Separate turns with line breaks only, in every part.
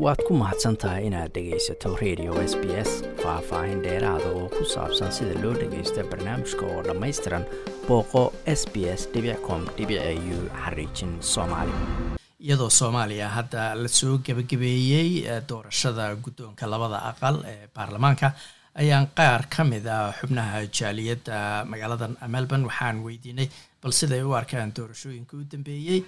waad ku mahadsan tahay inaad dhegaysato radio s b s faah-faahin dheeraada oo ku saabsan sida loo dhagaysto barnaamijka oo dhammaystiran booqo s b s com u xariijin soomaali. Iyadoo soomaaliya hadda la soo gebagabeeyey doorashada guddoonka labada aqal ee baarlamaanka ayaan qaar ka mid a xubnaha jaaliyadda magaalada melbourne waxaan weydiinay bal siday u arkaan doorashooyinka u dambeeyey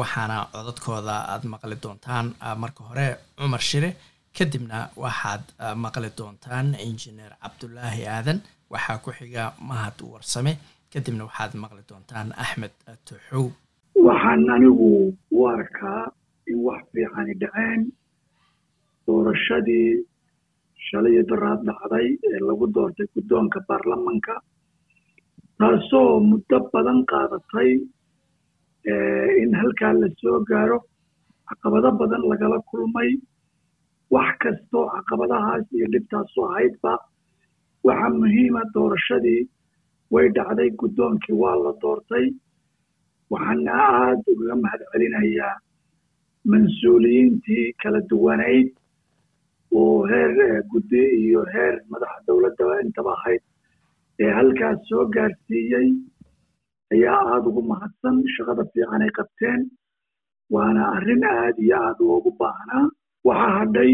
waxaana codadkooda aada maqli doontaan marka hore cumar shire kadibna waxaad maqli doontaan injineer cabdulaahi aadan. Waxaa ku xiga mahad warsame kadibna waxaad maqli doontaan axmed tuxow
waxaan anigu u arkaa in wax fiicani dhaceen. Doorashadii shalay daraad dhacday ee lagu doortay guddoonka baarlamanka taasoo muddo badan qaadatay in halkaa la soo gaaro caqabado badan lagala kulmay. Wax kastoo caqabadahaas iyo dhibtaasu ahaydba waxaa muhiima doorashadii. Way dhacday guddoonkii waa la doortay. Waxaana aada ugaga mahad celinayaa mas'uuliyiintii kala duwanayd oo heer guddi iyo heer madaxa dowladda intaba ahayd ee halkaas soo gaarsiiyey ayaa aada ugu mahadsan shaqada fiican ay qabteen waana arrin aada iyo aada loogu baahnaa waxaa hadhay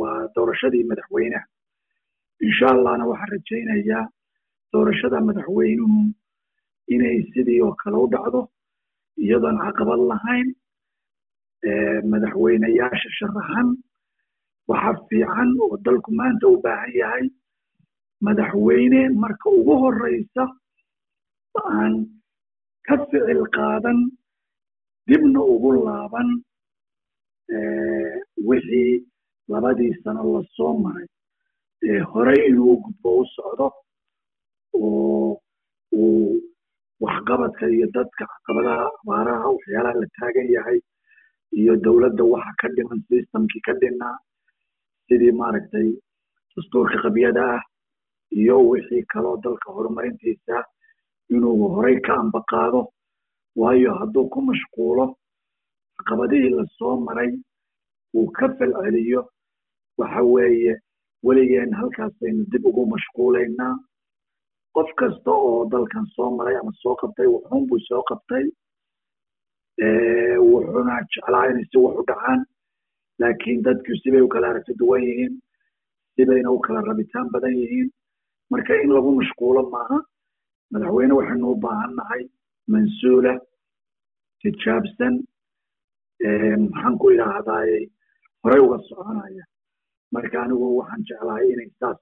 waa doorashadii madaxweyneha insha allahna waxaan rajaynayaa doorashada madaxweynuhu inay sidii oo kale u dhacdo iyadoon caqabad lahayn madaxweyneyaasha sharaxan waxa fiican oo dalku maanta u baahan yahay madaxweyne marka ugu horeysa aan ka ficil qaadan dibna ugu laaban wixii labadii sano la soo maray. Horey inuu gudbo u socdo oo uu waxqabadka iyo dadka caqabadaha abaaraha waxyaalaha la taagan yahay iyo dowladda waxa ka dhiman systemkii ka dhinnaa sidii maaragtay dastuurka qabyada ah iyo wixii kaloo dalka horumarintiisa inuu horey ka ambaqaado waayo hadduu ku mashquulo caqabadihii la soo maray uu ka falceliyo waxa weeye weligeen halkaasaynu dib ugu mashquulaynaa qof kasta oo dalkan soo maray ama soo qabtay wuxuun buu soo qabtay wuxuuna jeclaa inay si wax u dhacaan laakiin dadku sibay u kala aragti duwan yihiin sibayna u kala rabitaan badan yihiin. Marka in lagu mashquulo maaha madaxweyne waxaynu u baahan nahay mansuula tijaabsan maxaan ku idhaahdaaye horey uga soconaya. Marka anigu waxaan jeclahay inay saas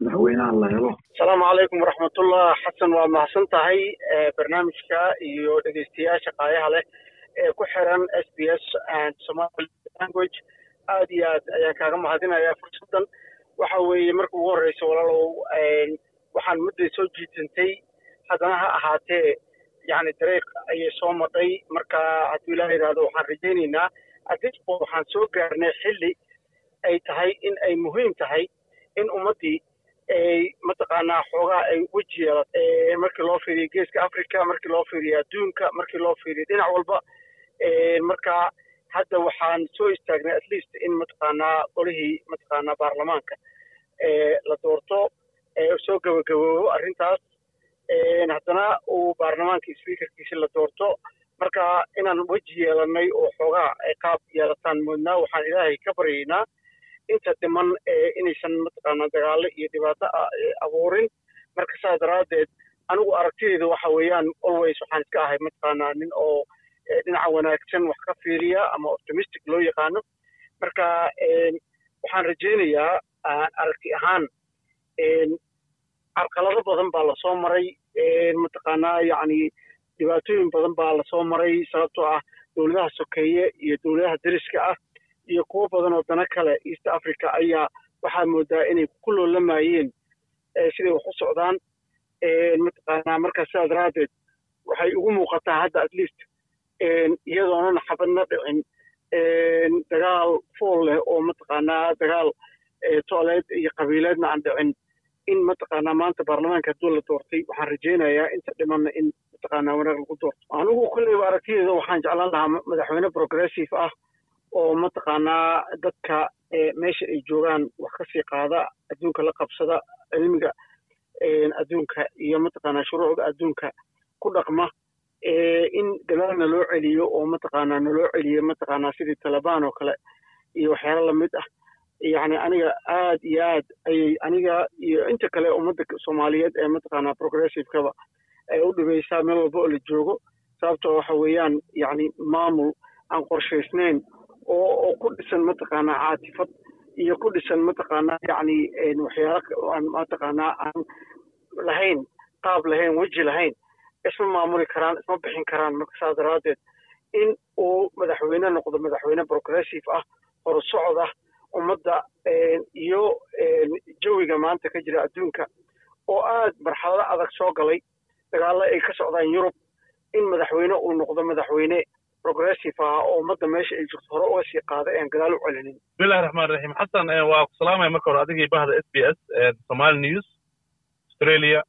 madaxweynaha la helo.
Asalaamu calaykum waraxmatullah. Xasan waa mahadsan tahay barnaamijka iyo dhegeystayaasha qaayaha leh ee ku xiran s b s and somali language. Aad iyo aad ayaan kaaga mahadinaya fursaddan waxa weeye marka ugu horreysa walaalow waxaan mudday soo jiitantay haddana ha ahaatee yacni dariiq ayay soo madhay marka hadduu ilaah yidhaahdo waxaan rajaynaynaa. Adisbo waxaan soo gaarnay xilli ay tahay in ay muhiim tahay in ummaddii ay mataqaanaa xoogaa ay weji yeelat markii loo fiiriyo geeska africa markii loo fiiriyo adduunka markii loo fiiriyo dhinac walba marka hadda waxaan soo istaagnay at least in mataqaanaa qolihii mataqaanaa baarlamaanka la doorto soo gabagaboobo arrintaas haddana uu baarlamaanka speakerkiisi la doorto marka inaan weji yeelanay oo xoogaa ay qaab yeelataan moodnaa waxaan ilaahay ka baryaynaa inta dhiman inaysan mataqaanaa dagaalo iyo dhibaato abuurin. Marka saas daraaddeed anigu aragtideyda waxa weeyaan always waxaan iska ahay mataqaanaa nin oo dhinaca wanaagsan wax ka fiiriya ama optimistic loo yaqaano. Marka waxaan rajaynayaa aragti ahaan carqalado badan baa la soo maray mataqaanaa yacni dhibaatooyin badan baa la soo maray sababtoo ah dowladaha sokeeye iyo dowladaha deriska ah iyo kuwo badan oo dana kale east africa ayaa waxaa moodaa inay ku loolamayeen siday wax u socdaan. Mataqaanaa markaa sidaa daraaddeed waxay ugu muuqataa hadda at least iyadoonan xabadna dhicin dagaal fool leh oo mataqaanaa dagaal tooleed iyo qabiileedna aan dhicin in mataqaanaa maanta baarlamaanka hadduu la doortay waxaan rajaynayaa inta dhimanna in mataqaanaa wanaag lagu doorto. Anigu kolleyba aragtideeda waxaan jeclaan lahaa madaxweyne progressive ah oo mataqaanaa dadka meesha ay joogaan wax ka sii qaada adduunka la qabsada cilmiga adduunka iyo mataqaanaa shuruucda adduunka ku dhaqma in gadaal naloo celiyo oo mataqaanaa naloo celiyo mataqaanaa sidii talabaan oo kale iyo waxyaalo la mid ah yacni aniga aad iyo aad ayay aniga iyo inta kale ummadda soomaaliyeed ee mataqaanaa progressivekaba ay u dhibaysaa meel walba oo la joogo. Sababtoo waxa weeyaan yacni maamul aan qorshaysnayn oo oo ku dhisan mataqaanaa caatifad iyo ku dhisan mataqaanaa yacni waxyaalo aan mataqaanaa aan lahayn qaab lahayn weji lahayn isma maamuli karaan isma bixin karaan. Marka saas daraaddeed in uu madaxweyne noqdo madaxweyne progressive ah horusocod ah ummadda iyo jawiga maanta ka jira adduunka oo aad marxalado adag soo galay. Dagaallo ay ka socdaan yurub in madaxweyne uu noqdo madaxweyne progressive ah oo ummadda meesha ay jirto hore uga sii qaada aan gadaal u celinin.
Bismillahi raxmaan raxiim xasan waa ku salaamaya marka hore adigii bahda s b s somali news australia.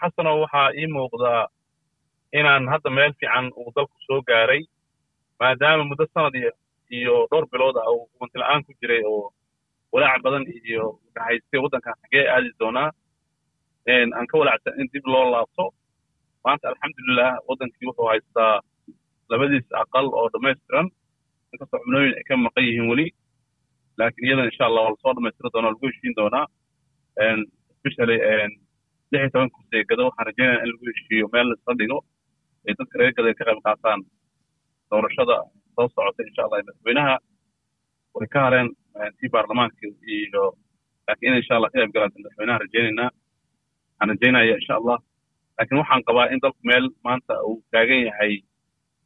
Xasanow waxaa ii muuqdaa inaan hadda meel fiican uu dalku soo gaaray maadaama muddo sanad iyo iyo dhowr bilood ah uu hubanti la'aan ku jiray oo walaac badan iyo dhahaystay waddankan xagee aadi doonaa aan ka walaacsan in dib loo laabto. Maanta alxamdulilah waddankii wuxuu haystaa labadiis aqal oo dhammaystiran inkastoo xubnooyin ay ka maqan yihiin weli laakiin iyadan insha allah waa la soo dhammaystiri doonaa lagu heshiin doonaa. Especially lix iyo toban kursi gado waxaan rajeynaya in lagu heshiiyo meel laisla dhigo ay dadka reer gada ka qayb qaataan doorashada soo socota insha allah madaxweynaha way ka hareen tii baarlamaanka iyo laakiin in insha allah ka qayb galaan madaxweynaha rajeynaynaa waxaan rajeynaya insha allah laakiin waxaan qabaa in dalku meel maanta uu taagan yahay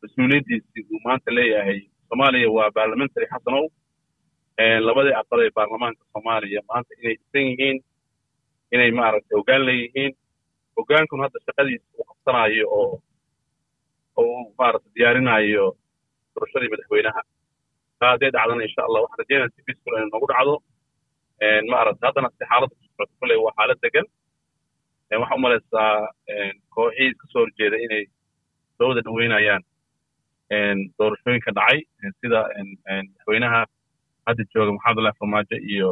mas'uuliyaddiisii uu maanta leeyahay soomaaliya waa parliamentary xasanow labadii aqal ee baarlamaanka soomaaliya. Maanta inay dhisan yihiin inay maaragtay hoggaan leeyihiin. Hoggaankun hadda shaqadiisa uu qabsanaayo oo oo maaragtay diyaarinayo doorashadii madaxweynaha. Haddee dhacdana insha allah waxaan rajeynaya si peaceful inay noogu dhacdo. Maaragtay haddana si xaaladda ku socota kulley waa xaalad degan waxaa u malaysaa kooxihii iska soo horjeeda inay soo wada dhaweynayaan doorashooyinka dhacay sida madaxweynaha hadda jooga maxamedullahi farmaajo iyo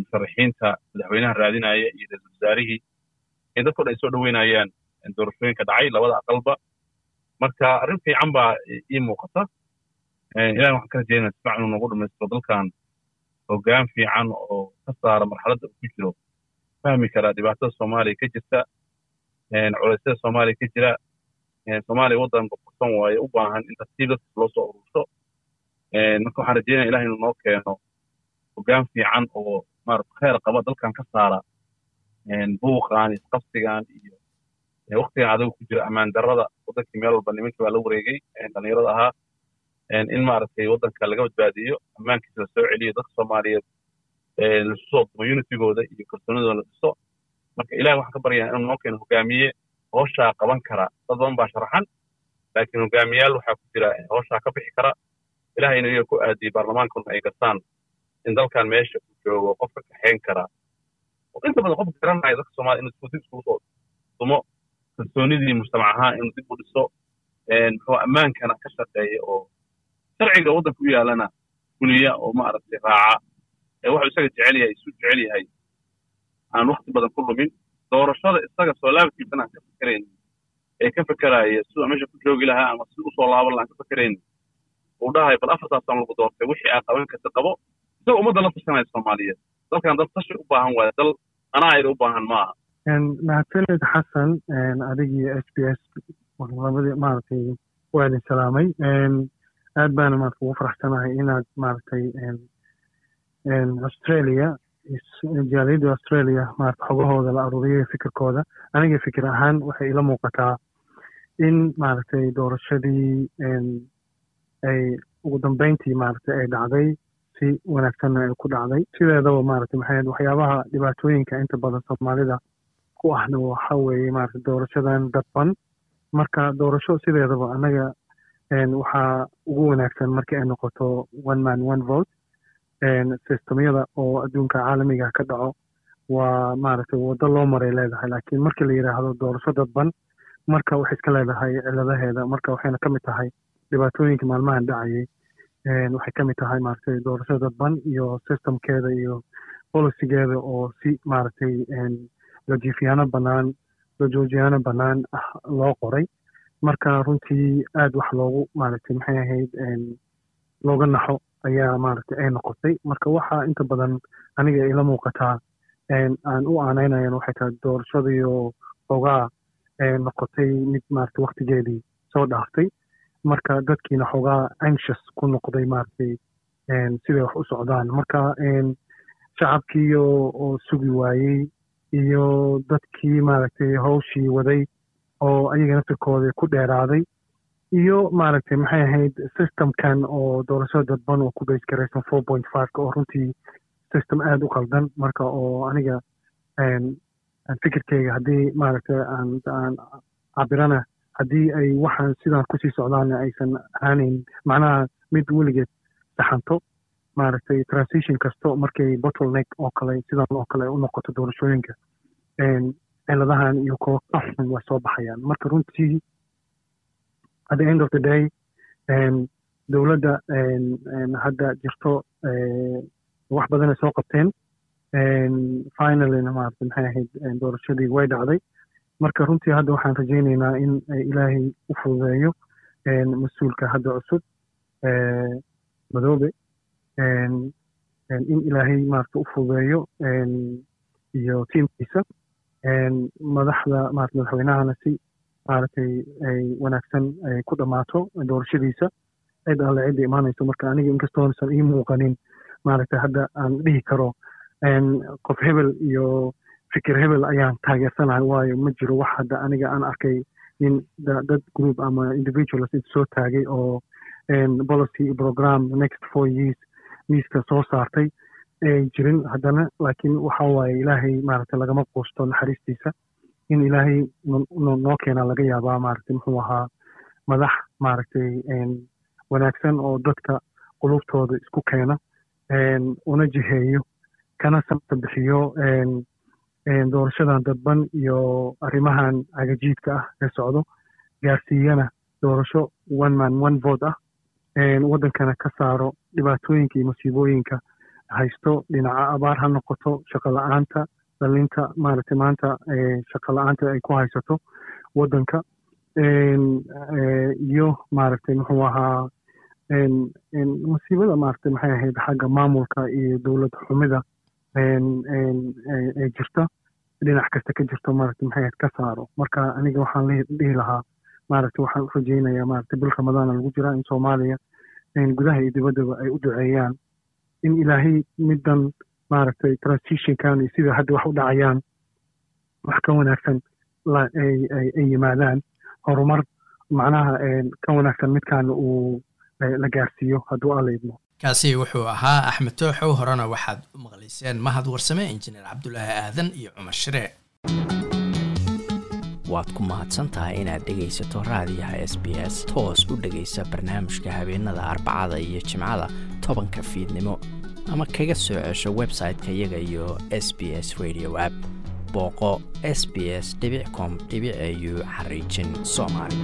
musharaxiinta madaxweynaha raadinaya iyo ra'isul wasaarihii. In dadko dhan ay soo dhaweynayaan doorashooyinka dhacay labada aqalba marka arrin fiican baa ii muuqata. Ilahi waxaan ka rajeynaya sifac inuu nagu dhamaystiro dalkan hoggaan fiican oo ka saara marxaladda uu ku jiro. Fahmi karaa dhibaatada soomaaliya ka jirta. Culeysyada soomaaliya ka jira. Soomaaliya waddan boqorsan waaye u baahan in tartiib dadkiis loo soo urursho marka waxaan rajeynaya ilahi inuu noo keeno. Hoggaan fiican oo maarata kheer qaba dalkan ka saara. Buuqan isqabsigan iyo waktigan adiga ku jira ammaan darrada waddankii meel walba nimankii baa la wareegay dhallinyarada ahaa in maaragtay waddanka laga badbaadiyo ammaankiisa la soo celiyo dadka soomaaliyeed lasu soo dumo unitigooda iyo kalsoonidooda la dhiso marka ilahi waxaan ka baryaa inuu noo keeno hogaamiye hooshaa qaban kara dad badan baa sharaxan laakiin hogaamiyaal waxaa ku jira hooshaa ka bixi kara ilahayna iyaga ku aadiyey baarlamaankuna ay gartaan in dalkan meesha uu joogo qofka kaxayn kara inta badan qofka garanaya dadka soomaliya inuu isku dib iskugu soo dumo kalsoonidii mujtamac ahaan inuu dib u dhiso muxuu ammaankana ka shaqeeya oo sharciga waddanka u yaalana fuliya oo maaragtay raaca. Wuxuu isaga jecel yahay isu jecel yahay aan wakti badan ku lumin. Doorashada isaga soo laabkiisana aan ka fikerayn ee ka fekeraya siduu meesha ku joogi lahaa ama siduu u soo laaban lahaa aan ka fikerayn uu dhahay bal afartaasaan lagu doortay wixii aa qaban karta qabo isagoo ummadda la tashanaya soomaaliyeed. Dalkan dal tashi u baahan waaye dal anaa ayda u baahan maaha
mahadsanid xasan adigii s b s labadii maaragtay waa idin salaamay aad baana maarata ugu faraxsanahay inaad maaragtay australia jaaliyadda australia maarata xogahooda la aruuriyay fikirkooda aniga fikir ahaan waxay ila muuqataa in maaragtay doorashadii ay ugu dambeyntii maaragtay ay dhacday si wanaagsanna ay ku dhacday sideedaba maaragtay maxay waxyaabaha dhibaatooyinka inta badan soomaalida ku ahna waxa weeye maaragtay doorashadan dadban marka doorasho sideedaba annaga waxaa ugu wanaagsan markii ay noqoto one man one vote sistemyada oo adduunka caalamiga ka dhaco waa maaragtay waddo loo maray leedahay. Laakiin markii la yidhaahdo doorasho dadban marka waxay iska leedahay ciladaheeda marka waxayna ka mid tahay dhibaatooyinka maalmahan dhacayay waxay ka mid tahay maaragtay doorasho dadban iyo systemkeeda iyo bolicigeeda oo si maaragtay lajiifyaano bannaan lajoojiyaano bannaan ah loo qoray. Marka runtii aad wax loogu maaragtay maxay ahayd looga naxo ayaa maaragtay ay noqotay. Marka waxaa inta badan aniga ila muuqataa aan u aanaynayan waxay tahay doorashadiioo xoogaa noqotay mid maaragtay waktigeedii soo dhaaftay. Marka dadkiina xoogaa anxious ku noqday maaragtay siday wax u socdaan. Marka shacabkii oo sugi waayey iyo dadkii maaragtay hawshii waday oo ayaga naftirkooda ku dheeraaday iyo maaragtay maxay ahayd systemkan oo doorashada dadban oo ku garaysan four point fiveka oo runtii system aada u qaldan marka oo aniga fikirkeyga haddii maaragtay aan cabirana haddii ay waxaan sidaan ku sii socdaana aysan ahaaneyn macnaha mid weligeed saxanto maaragtay transition kasto markay bottleneck oo kale sidan oo kale u noqoto doorashooyinka ciladahan iyo kuwa ka way soo baxayaan marka runtii at the end of the day dowladda hadda jirto wax badanay soo qabteen finalyna maarata maxay ahayd doorashadii way dhacday marka runtii hadda waxaan rajaynaynaa in ilaahay u fududeeyo mas'uulka hadda cusub madoobe in ilaahay maarata u fududeeyo iyo tiimkiisa. Madaxda maarata madaxweynahana si maaragtay ay wanaagsan ay ku dhammaato doorashadiisa. Cid alle cidda imaanayso marka aniga inkastoonasan ii muuqanin maaragtay hadda aan dhihi karo qof hebel iyo fikir hebel ayaan taageersanahay waayo ma jiro wax hadda aniga aan arkay nin dad group ama individuals inta soo taagay oo policy program next four years miiska soo saartay ay jirin. Haddana laakiin waxa waaye ilaahay maaragtay lagama quusto naxariistiisa in ilaahay noo keenaa laga yaabaa maaragtay muxuu ahaa madax maaragtay wanaagsan oo dadka qulubtooda isku keena una jiheeyo kana samta bixiyo doorashadan dadban iyo arrimahan cagajiidka ah ee socdo gaarsiiyana doorasho one man one vote ah waddankana ka saaro dhibaatooyinka iyo masiibooyinka haysto dhinaca abaar ha noqoto shaqo la'aanta dhalinta maaragtay maanta shaqo la'aanta ay ku haysato waddanka. Iyo maaragtay muxuu ahaa masiibada maaragtay maxay ahayd xagga maamulka iyo dowlad xumida. Ee jirta dhinac kasta ka jirto maaragtay maxay ahayd ka saaro. Marka aniga waxaan dhihi lahaa maaragtay waxaan u rajaynayaa bil ramadaana lagu jiraa in soomaaliya gudaha iyo dibaddaba ay u duceeyaan in ilaahay middan maaragtay transitionkan iyo sida hadda wax u dhacayaan wax ka wanaagsan ay yimaadaan. Horumar macnaha ka wanaagsan midkaana uu la gaarsiiyo hadduu alla
kaasi wuxuu ahaa axmed tooxow horena waxaad u maqlayseen mahad warsame injineer cabdulaahi aadan iyo cumar shiree waad ku mahadsan tahay inaad dhegaysato raadiyaha s b s. Toos u dhegaysa barnaamijka habeenada arbacada iyo jimcada tobanka fiidnimo. Ama kaga soo cesho website-ka iyaga iyo s b s radio app. Booqo s b s com au xariijin soomaali